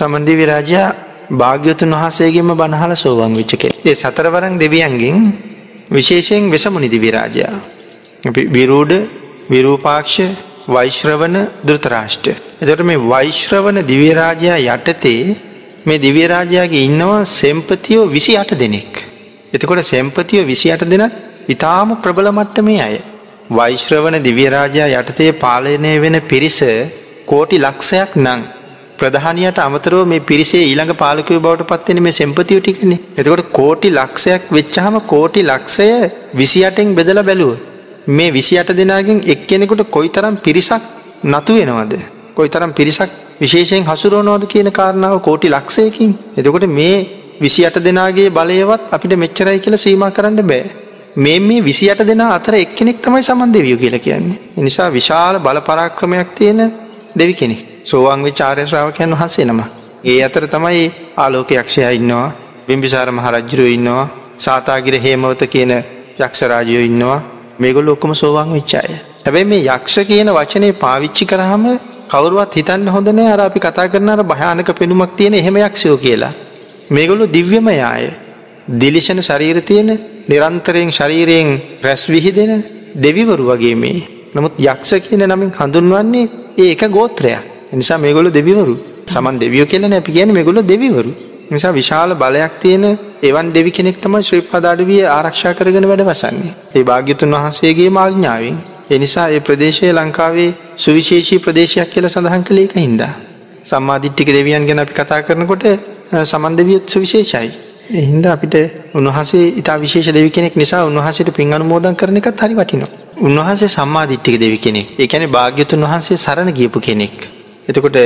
සමන්දිවි රාජයා භාග්‍යතුන් වහසේගෙම බණහල සෝවන් විච්චක. ඒ සතරවරං දෙවියන්ගෙන් විශේෂයෙන් වෙසමුණි දිවිරාජයා. විරූඩ විරූපාක්ෂ වෛශ්‍රවන දෘතරාෂ්ට. එතට මේ වෛශ්‍රවන දිවිරාජයා යටතේ මේ දිවිරාජයාගේ ඉන්නවා සෙම්පතියෝ විසි අට දෙනෙක්. එතකොට සෙම්පතියෝ විසි අට දෙනත් ඉතාම ප්‍රබල මට්ට මේ අය. වෛශ්‍රවන දිවියරාජයා යටතේ පාලනය වෙන පිරිස කෝටි ලක්ෂයක් නං ප්‍රධානයට අමතරව මේ පිරිසේ ඊළඟ පාලකව බවට පත්වෙන මේ සෙම්පතිය ටිකන. එතකොට කෝටි ලක්ෂයක් වෙච්චහම කෝටි ලක්ෂය විසියටෙන් බෙදල බැලුව මේ විසියට දෙනාගෙන් එක් කෙනෙකුට කොයි තරම් පිරිසක් නතු වෙනවද? කොයි තරම් පිරිසක් විශේෂයෙන් හසුරුවනෝද කියන කාරණාව කෝටි ලක්ෂයකින්. එතකොට මේ විසියට දෙනාගේ බලයවත් අපිට මෙච්චරයි කියල සීම කරන්න බෑ. මේ මේ විසියට දෙෙන අතර එක්කෙනෙක් තමයි සමන් දෙවියෝ කියල කියන්නේ. එනිසා විශාල බල පරාක්‍රමයක් තියෙන දෙවි කෙනෙ සෝවාන්ගේ චාරය ශ්‍රාවකයන් වහන්සේ නම. ඒ අතර තමයි ආලෝක යක්ෂය ඉන්නවා බිම්බිසාර මහරජ්ජුරුව ඉන්නවා සාතාගිර හේමවත කියන යක්ෂරාජයෝ ඉන්නවා මේගොල් ඔක්කම සෝවාන් විච්චාය. හැබැයි මේ යක්ෂ කියන වචනය පාවිච්චි කරහම කවරුවත් හිතන්න හොඳනෑ අර අපි කතා කරනර භයානක පෙනුමක් තියෙන එහෙම යක්ෂයෝ කියලා. මේගොල්ලු දිව්‍යම යාය. දිලිෂණ ශරීර තියෙන නිරන්තරයෙන් ශරීරයෙන් රැස් විහිදෙන දෙවිවරු වගේ මේ. නමුත් යක්ෂ කියන නමින් හඳුන්වන්නේ ඒ එක ගෝත්‍රයක්. නිසා මේගොලු දෙවිවරු සමන් දෙවියෝ කියලන අපි කියන මෙගොලු දෙවිවරු. නිසා විශාල බලයක් තියෙන එවන් දෙවි කෙනෙක් තම ශ්‍රී පදාඩවිය ආරක්ෂා කරගෙන වැඩ වසන්නේ. ඒ භාග්‍යතුන් වහන්සේගේ මාඥාවෙන්. එනිසා ඒ ප්‍රදේශය ලංකාවේ සුවිශේෂී ප්‍රදේශයක් කියල සඳහන් කළේක හින්දා. සම්මාධිට්ටික දෙවියන් ගැන අපි කතා කරනකොට සමන් දෙවියත් සුවිශේෂයි. එහින්ද අපිට උන්වහසේ ඉතා විශේෂ දෙවි කෙනෙක් නිසා උන්වහසට පින් අනුමෝදන් කරන එකත් හරි වටිනවා. උන්වහන්සේ සම්මාධිට්ටික දෙවි කෙනෙක් එකැන භාග්‍යතුන් වහන්සේ සරණ ගියපු කෙනෙක්. එතකොට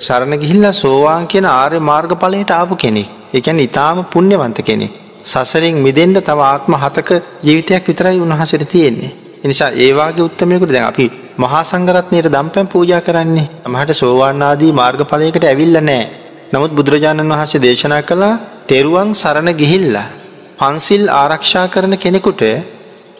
සරණ ගිහිල්ලා සෝවාන් කියන ආර්ය මාර්ග පලයට ආපු කෙනෙක්. එකැන ඉතාම පුුණ්‍යවන්ත කෙනෙක්. සසරින් මිදෙන්ට තව ආත්ම හතක ජීවිතයක් විතරයි උන්වහසට තියෙන්නේ. එනිසා ඒවාගේ උත්තමයකුට දැන් අපි මහා සංගරත්නයට දම්පැම් පූජා කරන්නේ මහට සෝවාන්නාදී මාර්ගඵලයකට ඇවිල්ල නෑ. නමුත් බුදුරජාණන් වහන්සේ දේශනා කළා තෙරුවන් සරණ ගිහිල්ලා. පන්සිල් ආරක්ෂා කරන කෙනෙකුට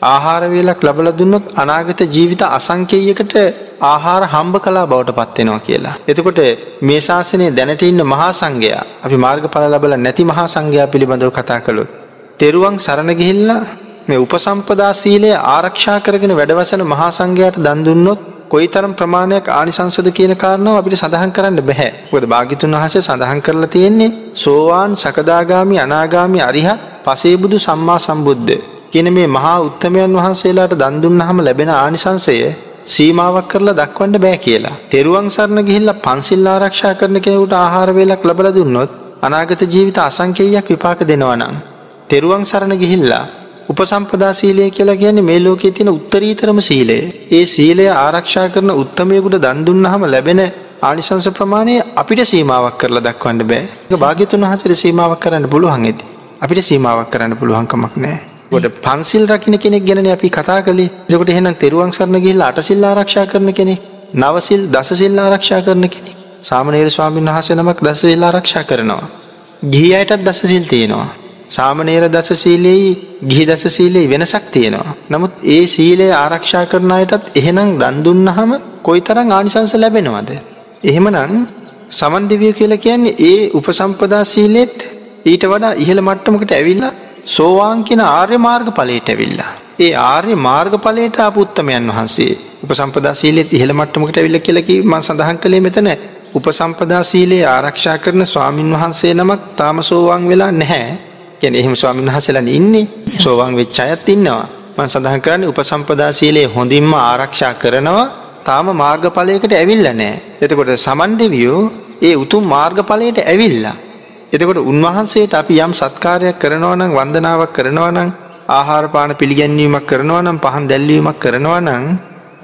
ආහාරවේලක් ලබල දුන්නොත් අනාගත ජීවිත අසංකේයකට ආහාර හම්බ කලා බවට පත්වෙනවා කියලා. එතකොට මේ ශාසනය දැනට ඉන්න මහා සංඝයා අපි මාර්ග පල ලබල නැති මහා සංඝයා පිළිබඳව කතා කළොත්. තෙරුවන් සරණ ගිහිල්ලා මේ උපසම්පදා සීලය ආරක්ෂා කරගෙන වැඩවසන මහා සංඝයාට දන්දුන්නොත් කොයි තරම් ප්‍රමාණයක් ආනිසංසද කියන කාරණාව අපිට සඳහන් කරන්න බැහැ ොද භාගිතුන් වහස සඳහන් කරලා තියෙන්නේ සෝවාන් සකදාගාමි අනාගාමි අරිහත් පසේබුදු සම්මා සම්බුද්ධ කියන මේ මහා උත්තමයන් වහන්සේලාට දන්දුන්න හම ලැබෙන ආනිසංසය සීමාවක් කරලා දක්වන්න බෑ කියලා. තෙරුවන් සරණ ගිහිල්ල පන්සිල් ආරක්ෂා කරන කෙනෙකුට ආහාරවේලක් ලබල දුන්නොත් අනාගත ජීවිත අසංකේයක් විපාක දෙනවනම්. තෙරුවන් සරණ ගිහිල්ලා උපසම්පදා සීලය කියලා කියන්නේ මේ ලෝකයේ තියෙන උත්තරීතරම සීලය. ඒ සීලය ආරක්ෂා කරන උත්තමයකුට දන්දුන්න හම ලැබෙන ආනිසංස ප්‍රමාණය අපිට සීමාවක් කරලා දක්වන්න බෑ භාග්‍යතුන් වහසට සීමාවක් කරන්න පුළුවන් ඇති. අපිට සීමාවක් කරන්න පුළුවන්කමක් නෑ. ගොඩ පන්සිල් රකින කෙනෙක් ගැන අපි කතා කළේ ජකට එහෙනම් තෙරුවන් සරණ ගිහිල්ලා අටසිල් ආරක්ෂා කරන කෙනෙ නවසිල් දසසිල් ආරක්ෂා කරන කෙනෙ සාමනේර ස්වාමීන් වහස නමක් දසසිල් ආරක්ෂා කරනවා. ගිහි අයටත් දසසිල් තියෙනවා. සාමනේර දස සීලයේ ගිහි දස සීලයේ වෙනසක් තියෙනවා. නමුත් ඒ සීලය ආරක්ෂා කරන අයටත් එහෙනම් දන්දුන්නහම කොයි තරං ආනිසංස ලැබෙනවද. එහෙමනං සමන් දෙවිය කියල කියන්නේ ඒ උපසම්පදා සීලෙත් ඊට වඩා ඉහළ මට්ටමකට ඇවිල්ල සෝවාන් කියෙන ආර්ය මාර්ග පලයට ඇවිල්ලා. ඒ ආර්ය මාර්ග පලයට අපුත්තමයන් වහන්සේ උපසම්පදා සීලෙත් ඉහළ මට්ටමකට ඇවිල්ල කියලකි ම සඳහන් කළේ මෙතන. උපසම්පදා සීලේ ආරක්ෂා කරන ස්වාමින් වහන්සේ නමක් තාම සෝවාන් වෙලා නැහැ. ගැන එහෙම ස්වාමින් වහසලන ඉන්නේ. සෝවන් වෙච්ච අයත් ඉන්නවා. මන් සඳහන් කරන්න උපසම්පදා සීලේ හොඳින්ම ආරක්ෂා කරනවා. තාම මාර්ගඵලයකට ඇවිල්ල නෑ එතකොට සමන්ඩවියෝ ඒ උතුම් මාර්ගඵලයට ඇවිල්ලා එතකොට උන්වහන්සේට අපි යම් සත්කාරයක් කරනවනම් වන්දනාවක් කරනවනම් ආහාරපාන පිළිගැන්වීමක් කරනවනම් පහන් දැල්වීමක් කරනවනං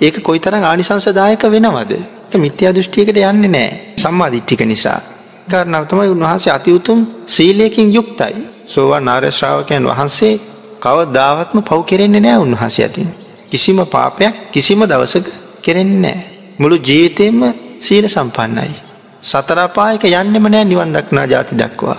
ඒක කොයි තරම් ආනිසංසදායක වෙනවද මිත්‍යා දෘෂ්ටියකට යන්නේ නෑ සම්මාධිට්ටික නිසා කාරණාව තමයි උන්වහන්සේ අති උතුම් සීලයකින් යුක්තයි සෝවා නාර්යශ්‍රාවකයන් වහන්සේ කව දාවත්ම පව් කෙරෙන්නේ නෑ උන්වහස ඇතින්. කිසිම පාපයක් කිසිම දවසක කෙරෙන්නේ නෑ. මුළු ජීවිතයෙන්ම සීල සම්පන්නයි. සතරපායක යන්නෙම නෑ නිවන් දක්නා ජාති දක්වා.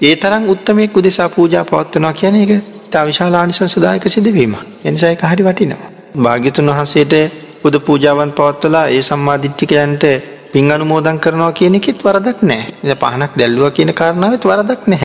ඒ තරම් උත්තමයෙක් උදෙසා පූජා පවත්වනවා කියන එක තා විශාලානිසංසදායක සිදුවීම එනිසායක හරි වටිනවා. භාග්‍යතුන් වහන්සේට පුද පූජාවන් පවත්වලා ඒ සම්මාධිට්ටිකයන්ට පින් අනුමෝදන් කරනවා කියන එකෙත් වරදක් නෑ පහනක් දැල්ලුව කියන කාරණාවත් වරදක් නැහැ